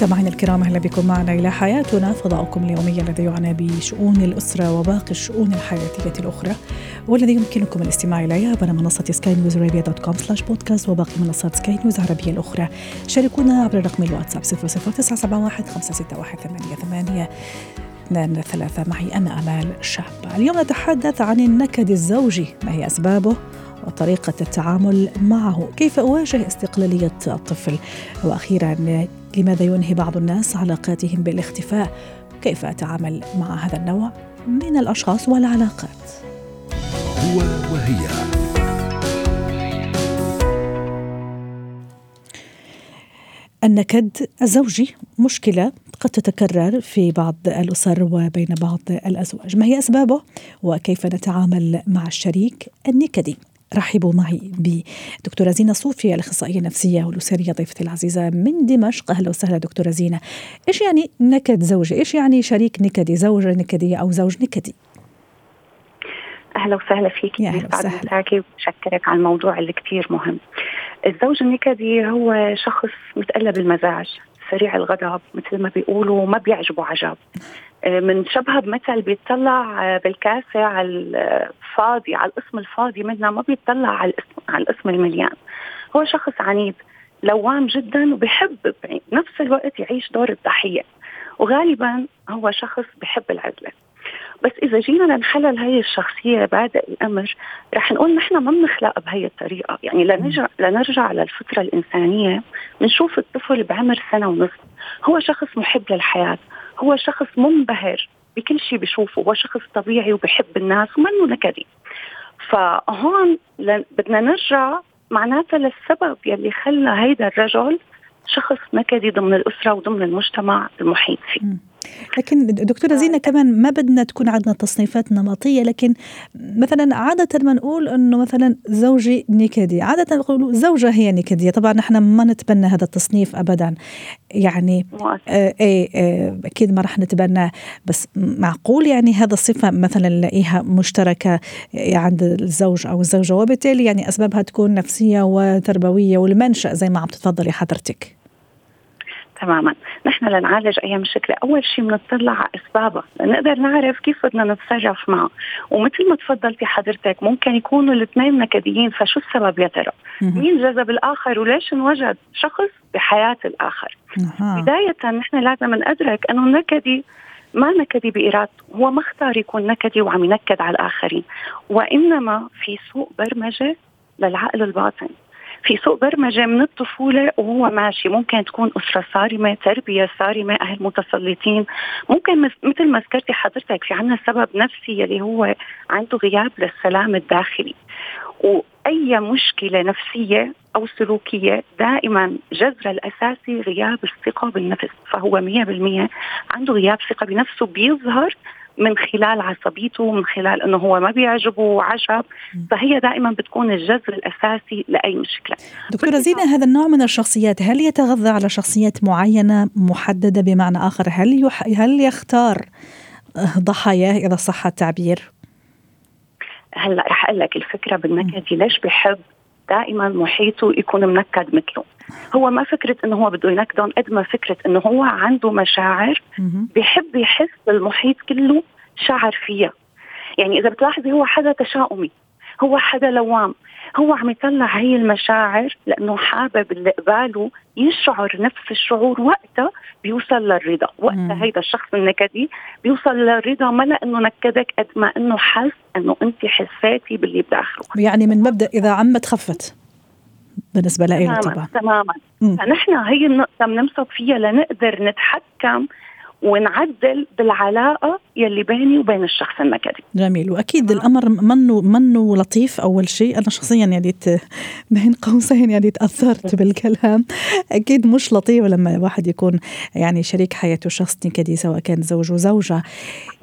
مستمعينا الكرام أهلا بكم معنا إلى حياتنا. فضاؤكم اليومي الذي يعنى بشؤون الأسرة وباقي الشؤون الحياتية الأخرى والذي يمكنكم الاستماع إليه عبر منصة سكاي نيوز dot com slash podcast وباقي منصات سكاي نيوز العربية الأخرى. شاركونا عبر رقم الواتساب 00971 561 88 اثنان ثلاثة معي أنا أمال شابة. اليوم نتحدث عن النكد الزوجي ما هي أسبابه وطريقة التعامل معه؟ كيف أواجه استقلالية الطفل؟ وأخيرا لماذا ينهي بعض الناس علاقاتهم بالاختفاء؟ كيف أتعامل مع هذا النوع من الأشخاص والعلاقات؟ هو وهي. النكد الزوجي مشكلة قد تتكرر في بعض الأسر وبين بعض الأزواج. ما هي أسبابه؟ وكيف نتعامل مع الشريك النكدي؟ رحبوا معي بدكتورة زينة صوفي الأخصائية النفسية والأسرية ضيفتي العزيزة من دمشق. أهلا وسهلا دكتورة زينة. إيش يعني نكد زوجي إيش يعني شريك نكدي زوجة نكدية أو زوج نكدي؟ أهلا وسهلا فيك يا أهلا وسهلا. وبشكرك على الموضوع اللي كثير مهم. الزوج النكدي هو شخص متقلب المزاج سريع الغضب مثل ما بيقولوا ما بيعجبه عجب. من شبهه بمثل بيطلع بالكاسة على الفاضي على القسم الفاضي منها ما بيطلع على القسم على القسم المليان. هو شخص عنيد لوام جدا وبحب بنفس الوقت يعيش دور الضحية. وغالبا هو شخص بحب العزله بس إذا جينا لنحلل هي الشخصية بعد الأمر رح نقول نحن ما بنخلق بهي الطريقة. يعني لنرجع لنرجع للفطره الإنسانية. بنشوف الطفل بعمر سنة ونصف هو شخص محب للحياة. هو شخص منبهر بكل شيء بشوفه. هو شخص طبيعي وبحب الناس ومنه نكدي فهون بدنا نرجع معناتها للسبب يلي خلى هيدا الرجل شخص نكدي ضمن الأسرة وضمن المجتمع المحيط فيه. لكن دكتورة زينة كمان ما بدنا تكون عندنا تصنيفات نمطية لكن مثلا عادة ما نقول إنه مثلا زوجي نكدي عادة نقول زوجة هي نكدية. طبعا نحن ما نتبنى هذا التصنيف ابدا. يعني آه إيه آه أكيد ما رح نتبناه. بس معقول يعني هذا الصفة مثلا نلاقيها مشتركة عند الزوج أو الزوجة؟ وبالتالي يعني أسبابها تكون نفسية وتربوية والمنشأ زي ما عم تفضلي حضرتك. تماما. نحن لنعالج اي مشكله أول شيء بنطلع على اسبابها لنقدر نعرف كيف بدنا نتصرف معه. ومثل ما تفضلتي حضرتك ممكن يكونوا الاثنين نكديين. فشو السبب يا ترى؟ مين جذب الآخر وليش انوجد شخص بحياة الآخر. بداية نحن لازم ندرك إنه النكدي ما نكدي بإرادته. هو ما اختار يكون نكدي وعم ينكد على الآخرين. وإنما في سوء برمجة للعقل الباطن. في سوق برمجة من الطفولة وهو ماشي. ممكن تكون أسرة صارمة تربية صارمة أهل متسلطين. ممكن مثل ما ذكرتي حضرتك في عنا سبب نفسي يلي هو عنده غياب للسلام الداخلي. وأي مشكلة نفسية أو سلوكية دائما جذر الأساسي غياب الثقة بالنفس. فهو 100% عنده غياب ثقة بنفسه بيظهر من خلال عصبيته من خلال إنه هو ما بيعجبه عجب فهي دائما بتكون الجذر الأساسي لأي مشكلة. دكتورة زينة هذا النوع من الشخصيات هل يتغذى على شخصيات معينة محددة بمعنى آخر؟ هل يح... هل يختار ضحاياه إذا صح التعبير؟ هلأ رح أقول لك الفكرة بالنكد ليش بحب دائما محيطه يكون منكد مثله. هو ما فكرة إنه هو بده ينكدهم قد ما فكرة إنه هو عنده مشاعر بيحب يحس المحيط كله شعر فيها. يعني إذا بتلاحظي هو حدا تشاؤمي. هو حدا لوام. هو عم يطلع هي المشاعر لأنه حابب اللي قباله يشعر نفس الشعور وقتها بيوصل للرضا. وقتها هيدا الشخص النكدي بيوصل للرضا ما لأنه نكدك قد ما إنه حس إنه أنت حسيتي باللي بداخله. يعني من مبدأ إذا عمت خفت بالنسبة له طبعا. تماما. فنحن هي النقطة بنمسك فيها لنقدر نتحكم ونعدل بالعلاقة يلي بيني وبين الشخص النكدي جميل. وأكيد الأمر منه منه لطيف أول شيء. أنا شخصيا يعني بين قوسين يعني تاثرت بالكلام. أكيد مش لطيف لما الواحد يكون يعني شريك حياته شخص نكدي سواء كان زوج وزوجة.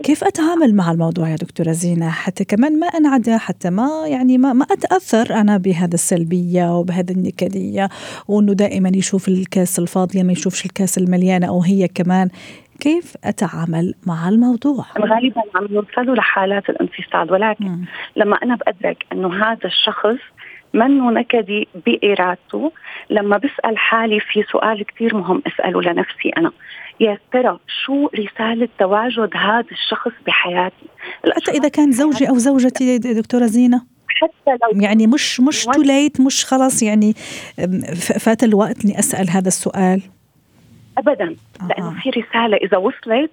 كيف أتعامل مع الموضوع يا دكتورة زينة؟ حتى كمان ما أنعدى حتى ما يعني ما, ما أتأثر أنا بهذا السلبية وبهذا النكدية وإنه دائما يشوف الكاس الفاضية ما يشوفش الكاس المليانة أو هي كمان كيف أتعامل مع الموضوع؟ غالبا عم يوصلوا لحالات الانفصال ولكن م. لما أنا بأدرك إنه هذا الشخص منه نكدي بإرادته لما بسأل حالي في سؤال كثير مهم أسأله لنفسي أنا يا ترى شو رسالة تواجد هذا الشخص بحياتي حتى إذا كان زوجي أو زوجتي دكتورة زينة حتى لو يعني مش مش توليت مش خلاص يعني فات الوقت إني أسأل هذا السؤال ابدا لأنه في رسالة إذا وصلت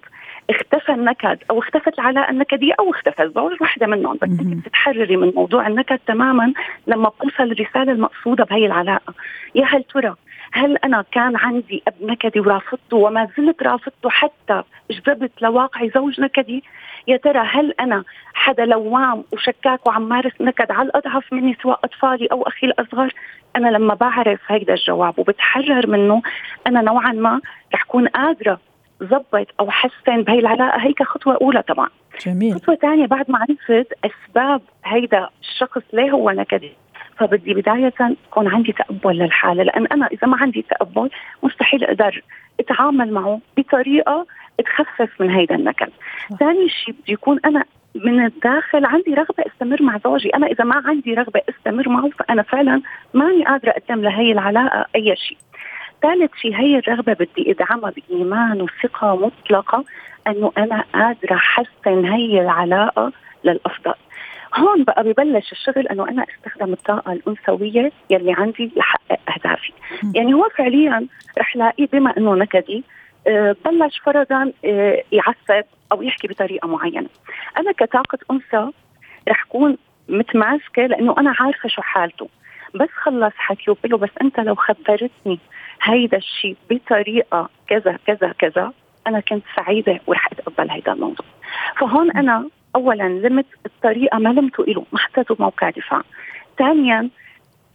اختفى النكد أو اختفت العلاقة النكدية أو اختفى الزوج واحدة منهم بس أنت بتتحرري من موضوع النكد تماما لما بتوصل الرساله المقصودة بهي العلاقة. يا هل ترى هل أنا كان عندي أب نكدي ورافضته وما زلت رافضته حتى جذبت لواقعي زوج نكدي؟ يا ترى هل أنا حدا لوام وشكاك وعم مارس نكد على الأضعف مني سواء أطفالي أو أخي الأصغر؟ أنا لما بعرف هيدا الجواب وبتحرر منه أنا نوعا ما رح كون قادرة ظبط أو حسن بهي العلاقة. هيك خطوة أولى طبعا. جميل. خطوة ثانية بعد ما عرفت أسباب هيدا الشخص ليه هو نكدي فبدي بداية يكون عندي تقبل للحالة. لأن أنا إذا ما عندي تقبل مستحيل أقدر أتعامل معه بطريقة تخفف من هيدا النكد ثاني شيء بده يكون أنا من الداخل عندي رغبة أستمر مع زوجي. أنا إذا ما عندي رغبة أستمر معه فأنا فعلا ماني قادرة أقدم لهي العلاقة أي شيء. ثالث شيء هي الرغبة بدي أدعمها بإيمان وثقة مطلقة أنه أنا قادرة أحسن هي العلاقة للأفضل. هون بقى ببلش الشغل أنه أنا أستخدم الطاقة الأنثوية يلي عندي لحقق أهدافي. يعني هو فعليا رح لاقيه بما أنه نكدي بلش فرضا آه، يعصب أو يحكي بطريقة معينة. أنا كطاقة أنثى رح كون متماسكة لأنه أنا عارفة شو حالته. بس خلص حكي له بس أنت لو خبرتني هيدا الشيء بطريقة كذا كذا كذا أنا كنت سعيدة ورح أتقبل هيدا الموضوع. فهون أنا اولا لمت الطريقة ما لمته له ما حطيته بموقع دفاع. ثانيا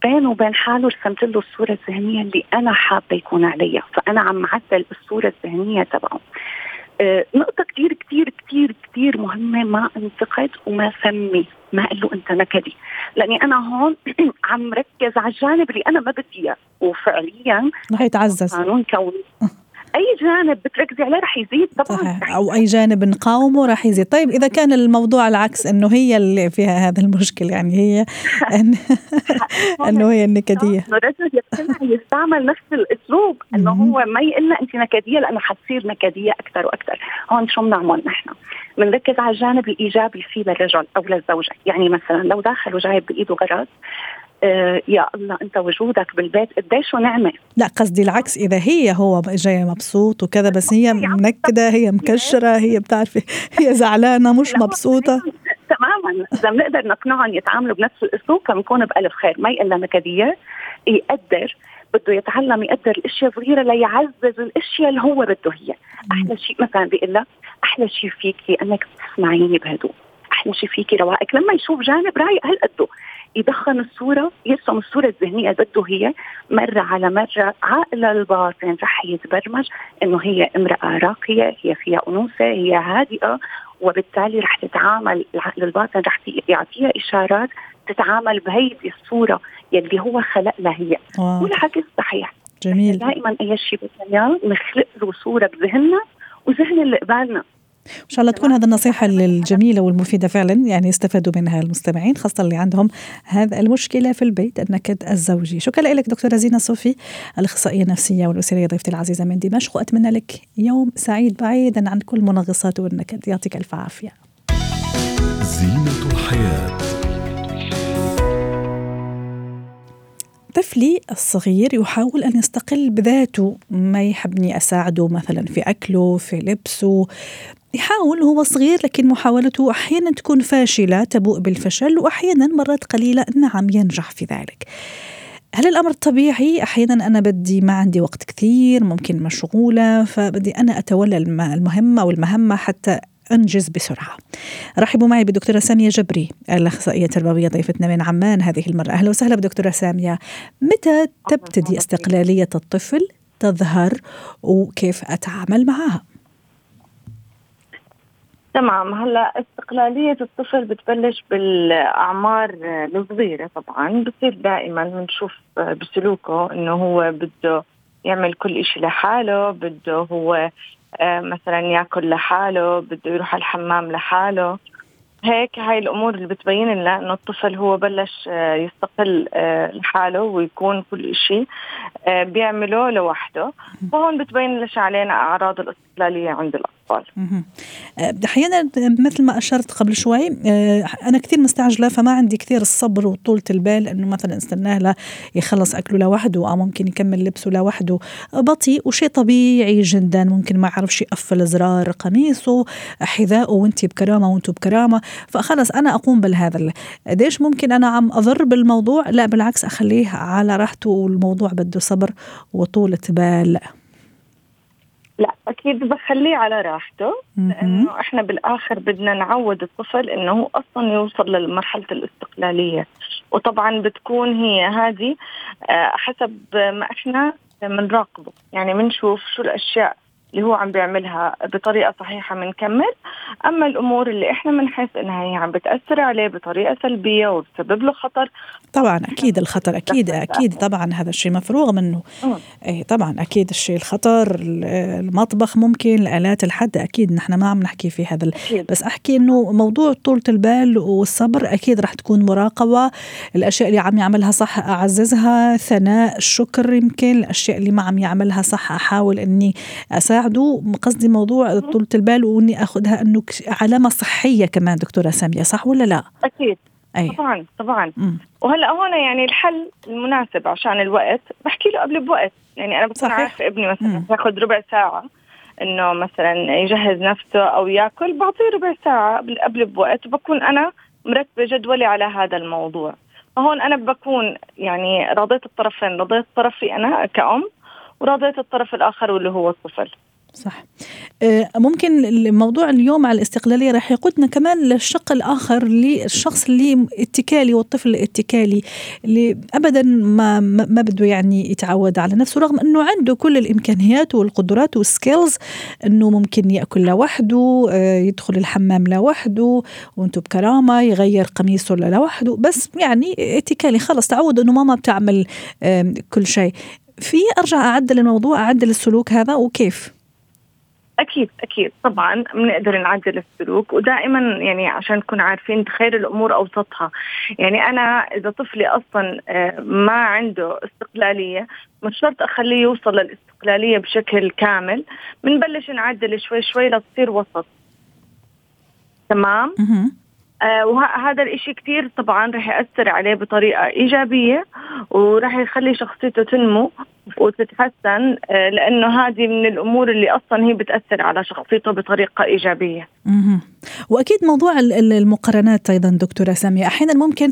بينه وبين حاله رسمت له الصورة الذهنية اللي أنا حابة يكون عليها. فأنا عم عدل الصورة الذهنية تبعه. آه نقطة كتير كتير كتير كتير مهمة ما أنتقد وما سمي ما قال له أنت نكدي لأني أنا هون عم ركز على الجانب اللي أنا ما بدي إياه. وفعليا رح يتعزز. قانون كوني. أي جانب بتركزي عليه رح يزيد طبعا. صحيح. أو أي جانب نقاومه رح يزيد. طيب إذا كان الموضوع العكس إنه هي اللي فيها هذا المشكل يعني هي إن إنه هي النكدية. الرجل يقتنع يستعمل نفس الأسلوب إنه هو ما يقول انت نكدية لأنه حتصير نكدية أكثر وأكثر. هون شو بنعمل نحن؟ بنركز على الجانب الإيجابي فيه للرجل أو للزوجة. يعني مثلا لو داخل وجايب بإيده غرض آه، يا الله أنت وجودك بالبيت قديش نعمة؟ لا قصدي العكس إذا هي هو جاي مبسوط وكذا بس هي منكدة هي مكشرة هي بتعرفي هي زعلانة مش مبسوطة. تماما إذا بنقدر نقنعهم يتعاملوا بنفس الأسلوب فبنكون بألف خير. ما يقول نكديه يقدر بده يتعلم يقدر الأشياء صغيره ليعزز الأشياء اللي هو بده هي أحلى شيء مثلا بيقول لها أحلى شيء فيكي إنك تسمعيني بهدوء. أحلى شيء فيكي روائك. لما يشوف جانب رايق هالقده يدخن الصورة يرسم الصورة الذهنية بده هي مرة على مرة عقل الباطن رح يتبرمج إنه هي امرأة راقية هي فيها أنوثة هي هادئة وبالتالي رح تتعامل العقل الباطن رح يعطيها إشارات تتعامل بهيدي الصورة يلي هو خلق لها هي والعكس صحيح. جميل. دائما اي شيء بدنا نخلق له صورة بذهننا وذهن اللي قبالنا. إن شاء الله تكون هذه النصيحة الجميلة والمفيدة فعلا يعني يستفادوا منها المستمعين خاصة اللي عندهم هذا المشكلة في البيت النكد الزوجي. شكرا لك دكتورة زينة صوفي الأخصائية النفسية والاسريه ضيفتي العزيزة من دمشق واتمنى لك يوم سعيد بعيدا عن كل منغصات والنكد. يعطيك ألف عافية. زينة الحياة. طفلي الصغير يحاول أن يستقل بذاته ما يحبني أساعده مثلا في أكله في لبسه. يحاول هو صغير لكن محاولته أحيانا تكون فاشلة تبوء بالفشل وأحيانا مرات قليلة. نعم ينجح في ذلك. هل الأمر طبيعي؟ أحيانا أنا بدي ما عندي وقت كثير ممكن مشغولة فبدي أنا أتولى المهمة والمهمه حتى أنجز بسرعة. رحبوا معي بالدكتوره سامية جبري الأخصائية التربوية ضيفتنا من عمان هذه المرة، أهلا وسهلا بدكتورة سامية. متى تبتدي استقلالية الطفل تظهر وكيف أتعامل معها؟ تمام هلا استقلالية الطفل بتبلش بالأعمار الصغيرة طبعا بصير دائما بنشوف بسلوكه إنه هو بده يعمل كل إشي لحاله بده هو مثلا ياكل لحاله بده يروح الحمام لحاله. هيك هاي الأمور اللي بتبين لنا إنه الطفل هو بلش آه، يستقل آه، لحاله ويكون كل شيء بيعمله لوحده. فهون بتبين ليش علينا أعراض الاستقلالية عند الأطفال. الأطفال. أحيانا مثل ما أشرت قبل شوي آه، أنا كثير مستعجلة فما عندي كثير الصبر وطولة البال إنه مثلا استناه له يخلص أكله لوحده أو ممكن يكمل لبسه لوحده. بطيء وشيء طبيعي جدا ممكن ما يعرفش يقفل زرار قميصه حذائه وأنت بكرامة وأنتم بكرامة. فخلص أنا أقوم بالهذا. قديش ممكن أنا عم أضر بالموضوع؟ لا بالعكس أخليه على راحته والموضوع بده صبر وطولة بال. لا أكيد بخليه على راحته لأنه إحنا بالآخر بدنا نعود الطفل إنه أصلا يوصل لمرحلة الاستقلالية. وطبعا بتكون هي هذه آه، حسب ما إحنا بنراقبه. يعني بنشوف شو الأشياء اللي هو عم بيعملها بطريقة صحيحة بنكمل أما الأمور اللي إحنا بنحس إنها هي عم بتأثر عليه بطريقة سلبية وبتسبب له خطر. طبعا أكيد الخطر أكيد أكيد طبعا هذا الشيء مفروغ منه. اي طبعا أكيد الشيء الخطر المطبخ ممكن الآلات الحد أكيد نحن ما عم نحكي في هذا. بس أحكي إنه موضوع طولة البال والصبر أكيد رح تكون مراقبة. الأشياء اللي عم يعملها صح أعززها ثناء الشكر يمكن. الأشياء اللي ما عم يعملها صح أحاول إني أساعد. يساعدوا قصدي موضوع طولة البال وإني أخذها إنه علامة صحية كمان دكتورة سامية صح ولا لا؟ أكيد. أي. طبعا طبعا. مم. وهلأ هون يعني الحل المناسب عشان الوقت بحكي له قبل بوقت. يعني أنا بكون عارفة ابني مثلا ياخذ ربع ساعة إنه مثلا يجهز نفسه أو يأكل بعطيه ربع ساعة قبل بوقت وبكون أنا مرتبة جدولي على هذا الموضوع. فهون أنا بكون يعني رضيت الطرفين رضيت طرفي أنا كأم ورضيت الطرف الآخر واللي هو الطفل. صح آه، ممكن الموضوع اليوم على الاستقلالية راح يقودنا كمان للشق الآخر للشخص اللي اتكالي والطفل الاتكالي اللي أبدا ما, ما بده يعني يتعود على نفسه رغم أنه عنده كل الإمكانيات والقدرات والسكيلز أنه ممكن يأكل لوحده آه، يدخل الحمام لوحده وأنتو بكرامة يغير قميصه لوحده بس يعني اتكالي خلص تعود أنه ماما بتعمل كل شيء في أرجع أعدل الموضوع أعدل السلوك هذا وكيف؟ أكيد أكيد. طبعا بنقدر نعدل السلوك ودائما يعني عشان نكون عارفين خير الأمور أوسطها. يعني أنا إذا طفلي أصلا آه، ما عنده استقلالية مش شرط أخليه يوصل للاستقلالية بشكل كامل بنبلش نعدل شوي شوي لتصير وسط. تمام؟ آه وهذا الإشي كتير طبعا رح يأثر عليه بطريقة إيجابية ورح يخلي شخصيته تنمو. وتتحسن آه لأنه هذه من الأمور اللي أصلا هي بتأثر على شخصيته بطريقة إيجابية. وأكيد موضوع المقارنات أيضا دكتورة سامية. أحيانا ممكن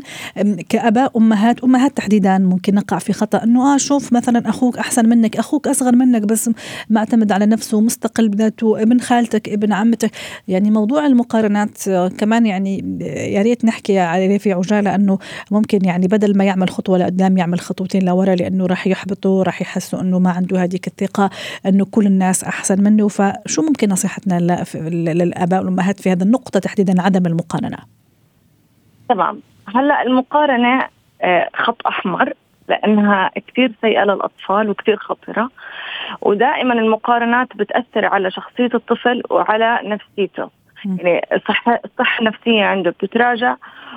كأباء أمهات أمهات تحديدا ممكن نقع في خطأ. إنه آه شوف مثلا أخوك أحسن منك أخوك أصغر منك بس معتمد على نفسه مستقل بذاته ابن خالتك ابن عمتك. يعني موضوع المقارنات آه، كمان يعني آه، يا ريت نحكي عليه في عجاله إنه ممكن يعني بدل ما يعمل خطوة لقدام يعمل خطوتين لورا لأنه راح يحبطه راح يحسوا إنه ما عنده هذيك الثقة إنه كل الناس أحسن منه. فشو ممكن نصيحتنا للآباء والأمهات في هذا النقطة تحديدا عدم المقارنة؟ تمام. هلأ المقارنة آه، خط أحمر لأنها كثير سيئة للأطفال وكثير خطره ودائما المقارنات بتأثر على شخصية الطفل وعلى نفسيته. يعني الصحة الصحة النفسية عنده بتتراجع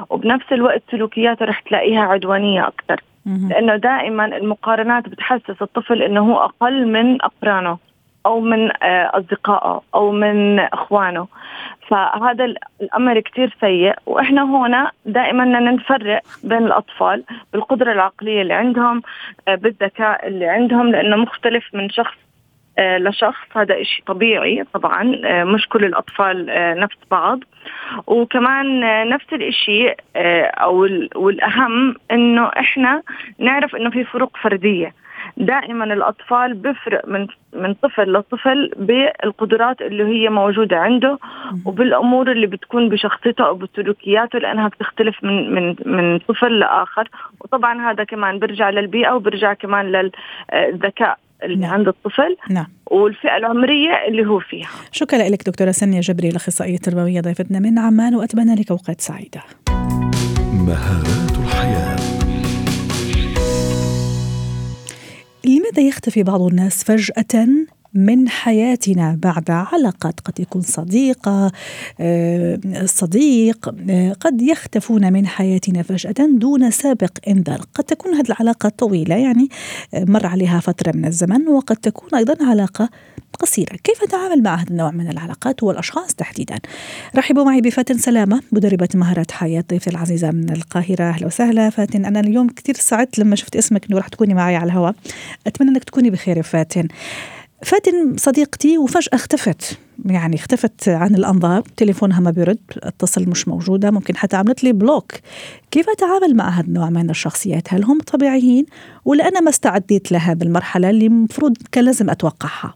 وبنفس الوقت سلوكياته رح تلاقيها عدوانية أكثر لأنه دائما المقارنات بتحسس الطفل أنه هو أقل من أقرانه أو من آه، أصدقائه أو من إخوانه. فهذا الأمر كثير سيء. وإحنا هنا دائما نفرق بين الأطفال بالقدرة العقلية اللي عندهم آه، بالذكاء اللي عندهم لأنه مختلف من شخص لشخص هذا إشي طبيعي طبعا آه، مش كل الأطفال آه، نفس بعض. وكمان نفس الإشي أو والأهم إنه إحنا نعرف إنه في فروق فردية. دائما الأطفال بيفرق من من طفل لطفل بالقدرات اللي هي موجودة عنده وبالأمور اللي بتكون بشخصيته أو بسلوكياته لأنها بتختلف من من من طفل لآخر. وطبعا هذا كمان بيرجع للبيئة وبيرجع كمان للذكاء اللي نعم. عند الطفل نعم. والفئة العمرية اللي هو فيها شكرا لك دكتورة سنية جبري الأخصائية التربوية ضيفتنا من عمان وأتمنى لك أوقات سعيدة مهارات الحياة لماذا يختفي بعض الناس فجأة من حياتنا بعد علاقات قد يكون صديقة آه، صديق آه، قد يختفون من حياتنا فجأة دون سابق إنذار. قد تكون هذه العلاقة طويلة يعني آه، مر عليها فترة من الزمن وقد تكون أيضا علاقة قصيرة. كيف نتعامل مع هذا النوع من العلاقات والأشخاص تحديدا؟ رحبوا معي بفاتن سلامة مدربة مهارات حياة ضيفتي العزيزة من القاهرة. أهلا وسهلا فاتن. أنا اليوم كثير سعدت لما شفت اسمك أنه راح تكوني معي على الهواء. أتمنى أنك تكوني بخير فاتن. فاتن صديقتي وفجأة اختفت. يعني اختفت عن الأنظار. تليفونها ما بيرد اتصل مش موجودة. ممكن حتى عملت لي بلوك. كيف أتعامل مع هذا النوع من الشخصيات؟ هل هم طبيعيين؟ ولا أنا ما استعديت لهذه المرحلة اللي المفروض كان لازم أتوقعها؟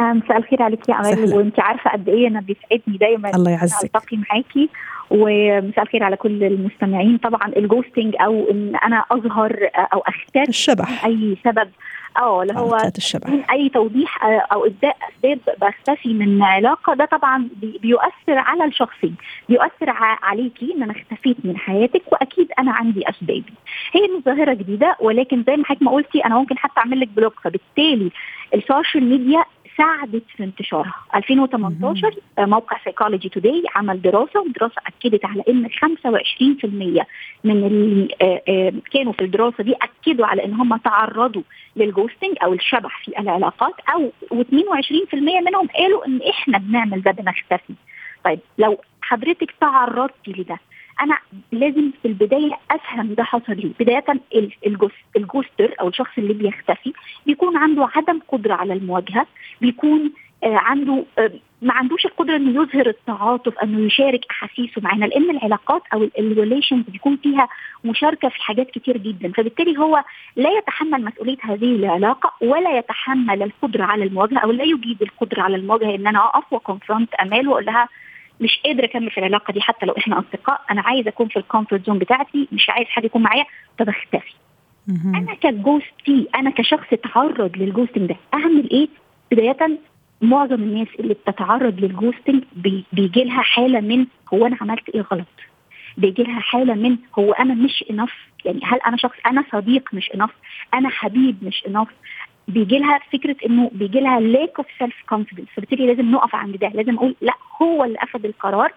مساء الخير عليك يا امال وأنت عارفة قد إيه أنا بيسعدني دايما الله يعزك. ألتقي معاكي. ومساء الخير على كل المستمعين. طبعا ال ghosting أو إن أنا أظهر أو أختفي الشبح. اي سبب آه اللي هو من أي توضيح آه، أو إبداء أسباب بختفي من علاقة. ده طبعا بيؤثر على الشخصين بيؤثر عليكي إن أنا اختفيت من حياتك وأكيد أنا عندي أسبابي. هي مش ظاهرة جديدة ولكن زي ما حضرتك ما قلتي أنا ممكن حتى أعمل لك block فبالتالي ال social media ساعدت في انتشارها 2018 مم. موقع Psychology Today عمل دراسة والدراسه أكدت على إن 25% من اللي آه، آه، كانوا في الدراسة دي أكدوا على إن هم تعرضوا لل ghosting أو الشبح في العلاقات أو و22% منهم قالوا إن إحنا بنعمل ده بنختفي طيب لو حضرتك تعرضتي لده أنا لازم في البداية أفهم ده حصل ليه. بداية ال ghoster أو الشخص اللي بيختفي بيكون عنده عدم قدرة على المواجهة بيكون آه عنده آه ما عندوش القدرة إنه يظهر التعاطف إنه يشارك أحاسيسه معنا لأن العلاقات أو ال relations بيكون فيها مشاركة في حاجات كتير جدا. فبالتالي هو لا يتحمل مسؤولية هذه العلاقة ولا يتحمل القدرة على المواجهة أو لا يجيد القدرة على المواجهة إن أنا أقف و confront امال وأقول لها مش قادرة أكمل في العلاقة دي حتى لو إحنا أصدقاء. أنا عايزة أكون في ال comfort zone بتاعتي مش عايز حد يكون معايا فبختفي أنا ك ghostee أنا كشخص اتعرض لل ghosting ده أعمل إيه؟ بداية معظم الناس اللي بتتعرض لل ghosting بيجي لها حالة من هو أنا عملت إيه غلط؟ بيجي لها حالة من هو أنا مش enough يعني هل أنا شخص أنا صديق مش enough أنا حبيب مش enough بيجي لها فكرة إنه بيجي لها lack of self confidence فبالتالي لازم نقف عند ده. لازم أقول لا هو اللي أخذ القرار.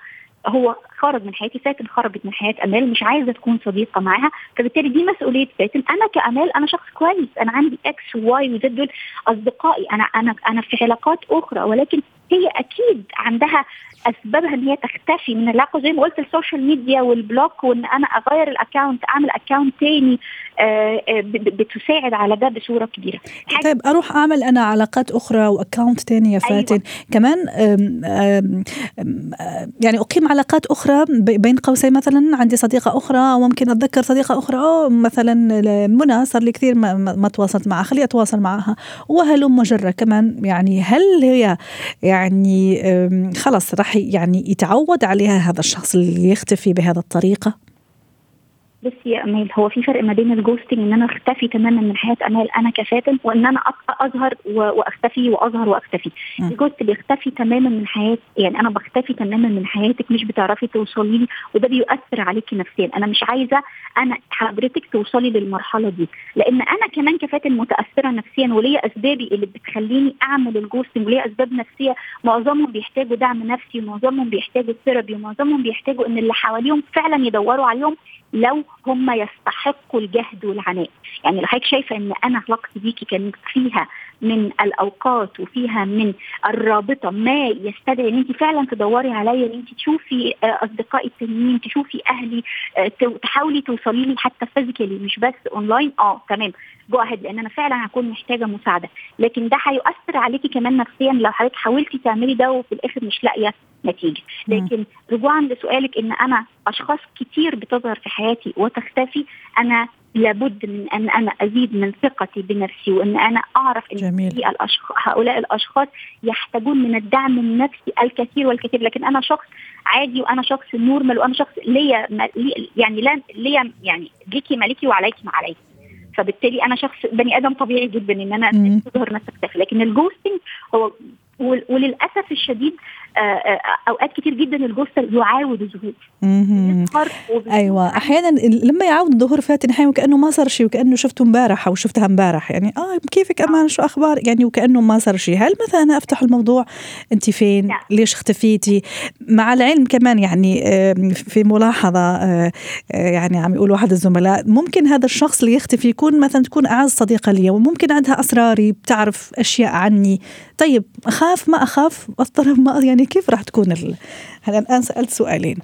هو خرج من حياتي فاتن خرجت من حياة أمال مش عايزة تكون صديقة معاها. فبالتالي دي مسؤولية فاتن أنا كأمال أنا شخص كويس. أنا عندي إكس وواي وزد دول أصدقائي. أنا أنا أنا في علاقات أخرى. ولكن هي أكيد عندها أسبابها إن هي تختفي من العلاقة. زي ما قلت ال social media وال block وإن أنا أغير ال account أعمل account تاني آه، آه، بتساعد على ده بصورة كبيرة. طيب أروح أعمل أنا علاقات أخرى و account تاني يا أيوة. فاتن. أيوة. كمان أم أم يعني أقيم علاقات أخرى بين قوسين. مثلا عندي صديقة أخرى وممكن أتذكر صديقة أخرى أو مثلا منى صار لي كثير ما, ما تواصلت معها خلي أتواصل معها. وهلم مجره كمان؟ يعني هل هي يعني خلص راح يعني يتعود عليها هذا الشخص اللي يختفي بهذه الطريقة. بصي يا أمال هو في فرق ما بين الجوستنج إن أنا أختفي تماما من حياة أمال أنا كفاتن وإن أنا أظهر وأختفي وأظهر وأختفي. ال ghost بيختفي تماما من حياه يعني أنا بختفي تماما من حياتك مش بتعرفي توصلي لي وده بيؤثر عليكي نفسيا. أنا مش عايزة أنا حضرتك توصلي للمرحلة دي. لأن أنا كمان كفاتن متأثرة نفسيا وليا أسبابي اللي بتخليني أعمل ال ghosting وليا أسباب نفسية معظمهم بيحتاجوا دعم نفسي ومعظمهم بيحتاجوا therapy ومعظمهم بيحتاجوا إن اللي حواليهم فعلا يدوروا عليهم لو هم يستحقوا الجهد والعناء. يعني لو حضرتك شايفة إن أنا علاقتي بيكي كانت فيها من الأوقات وفيها من الرابطة ما يستدعي إن أنت فعلا تدوري عليا إن أنت تشوفي آه، اصدقائي التانيين تشوفي أهلي آه، تحاولي توصلي لي حتى physically مش بس اونلاين آه تمام. go ahead لأن أنا فعلا هكون محتاجة مساعدة. لكن ده هيؤثر عليكي كمان نفسيا لو حضرتك حاولتي تعملي ده وفي الآخر مش لاقية نتيجة. لكن رجوعا لسؤالك إن أنا أشخاص كتير بتظهر في حياتي وتختفي أنا لابد من أن أنا أزيد من ثقتي بنفسي وإن أنا أعرف إن جميل. الأشخاص هؤلاء الأشخاص يحتاجون من الدعم النفسي الكثير والكثير. لكن أنا شخص عادي وأنا شخص normal وأنا شخص ليا يعني لا ليا يعني ليكي ما ليكي وعليكي ما عليكي. فبالتالي أنا شخص بني آدم طبيعي جدا إن أنا تظهر نفسك لكن ال ghosting هو وللأسف الشديد آه، آه، أوقات كتير جدا ال ghost يعاود الظهور. أيوه. أحيانا لما يعاود الظهور فاتن أحيانا وكانه ما صار شيء وكأنه شفته امبارح أو شفتها امبارح. يعني آه كيفك أمان؟ شو أخبار؟ يعني وكأنه ما صار شيء. هل مثلا أنا أفتح الموضوع؟ انت فين؟ نعم. ليش اختفيتي مع العلم كمان يعني في ملاحظة آه، يعني عم يقول واحد الزملاء ممكن هذا الشخص اللي يختفي يكون مثلا تكون أعز صديقة لي وممكن عندها أسراري بتعرف أشياء عني. طيب أخاف ما أخاف اضطرب ما يعني كيف راح تكون ال... هلا الآن سألت سؤالين.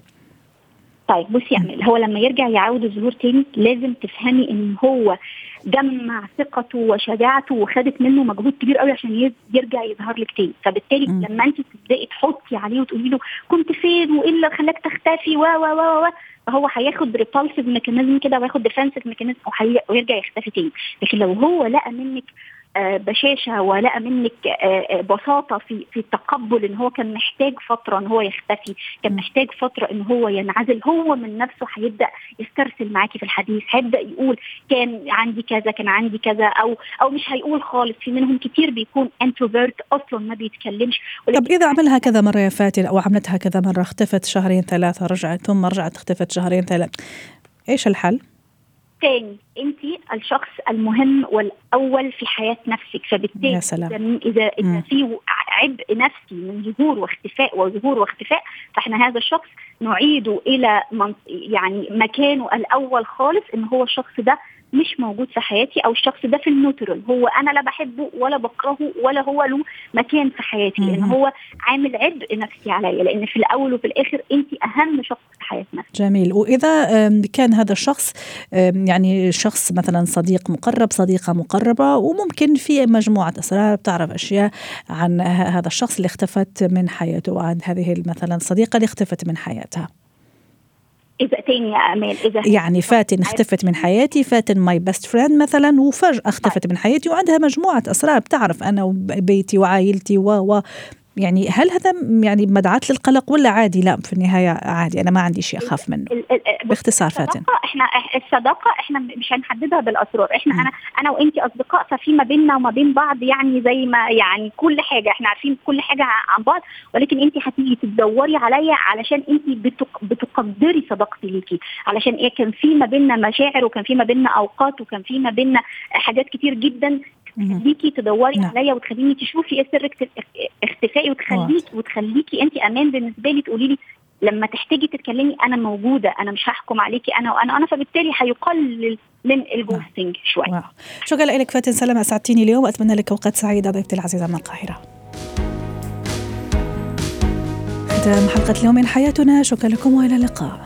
طيب بصي يعني هو لما يرجع يعود الظهور تاني لازم تفهمي إن هو جمع ثقته وشجاعته وخدت منه مجهود كبير قوي عشان يرجع يظهر لك تاني. فبالتالي م. لما انت تبدأي تحطي عليه وتقولي له كنت فين وإيه اللي خلاك تختفي؟ و و و و فهو هياخد repulsive mechanism كده وياخد defensive mechanism ويرجع يختفي تاني. لكن لو هو لقى منك بشاشة ولقى منك آه، آه، بساطة في في التقبل إن هو كان محتاج فترة إن هو يختفي، كان محتاج فترة إن هو ينعزل، هو من نفسه هيبدأ يسترسل معاكي في الحديث، هيبدأ يقول كان عندي كذا كان عندي كذا أو أو مش هيقول خالص، في منهم كتير بيكون انتروفيرت أصلا ما بيتكلمش طب إذا عملها كذا مرة يا فاتن أو عملتها كذا مرة اختفت شهرين ثلاثة رجعت ثم رجعت اختفت شهرين ثلاثة إيش الحل؟ تاني انت الشخص المهم والأول في حياة نفسك. فبالتالي يا سلام. إذا اذا في عبء نفسي من ظهور واختفاء وظهور واختفاء فإحنا هذا الشخص نعيده إلى يعني مكانه الأول خالص إن هو الشخص ده مش موجود في حياتي أو الشخص ده في النوترال. هو أنا لا بحبه ولا بكرهه ولا هو له مكان في حياتي. لأن هو عامل عبء نفسي عليا. لأن في الأول وفي الآخر أنت أهم شخص جميل. وإذا كان هذا الشخص يعني شخص مثلا صديق مقرب صديقة مقربة وممكن في مجموعة أسرار بتعرف أشياء عن هذا الشخص اللي اختفت من حياته وعن هذه مثلا الصديقه اللي اختفت من حياتها. إذا تاني يا امال إذا يعني فاتن اختفت من حياتي فاتن my best friend مثلا وفجأة اختفت من حياتي وعندها مجموعة أسرار بتعرف أنا وبيتي وعائلتي و و يعني هل هذا يعني مدعاة للقلق ولا عادي؟ لا في النهاية عادي أنا ما عندي شيء أخاف منه. باختصار فاتن. إحنا الصداقة إحنا مش هنحددها بالأسرار. إحنا م. أنا أنا وأنت أصدقاء ففي ما بيننا وما بين بعض يعني زي ما يعني كل حاجة. إحنا عارفين كل حاجة عن بعض ولكن أنت هتيجي تدوري عليا علشان أنت بتق... بتقدري صداقتي ليكي. علشان إيه؟ كان في ما بيننا مشاعر وكان في ما بيننا أوقات وكان في ما بيننا حاجات كتير جدا تخليكي تدوري نعم. عليا وتخليني تشوفي إيه سر اختفائي وتخليكي وتخليكي انت أمان بالنسبة لي تقولي لي لما تحتاجي تتكلمي أنا موجودة أنا مش هحكم عليكي أنا وأنا أنا فبالتالي هيقلل من الجوستنج شوي شكرا لك فاتن سلامة أسعدتيني اليوم وأتمنى لك اوقات سعيده ضيفتي العزيزه من القاهرة. ختام حلقة اليوم من حياتنا شكرا لكم وإلى اللقاء.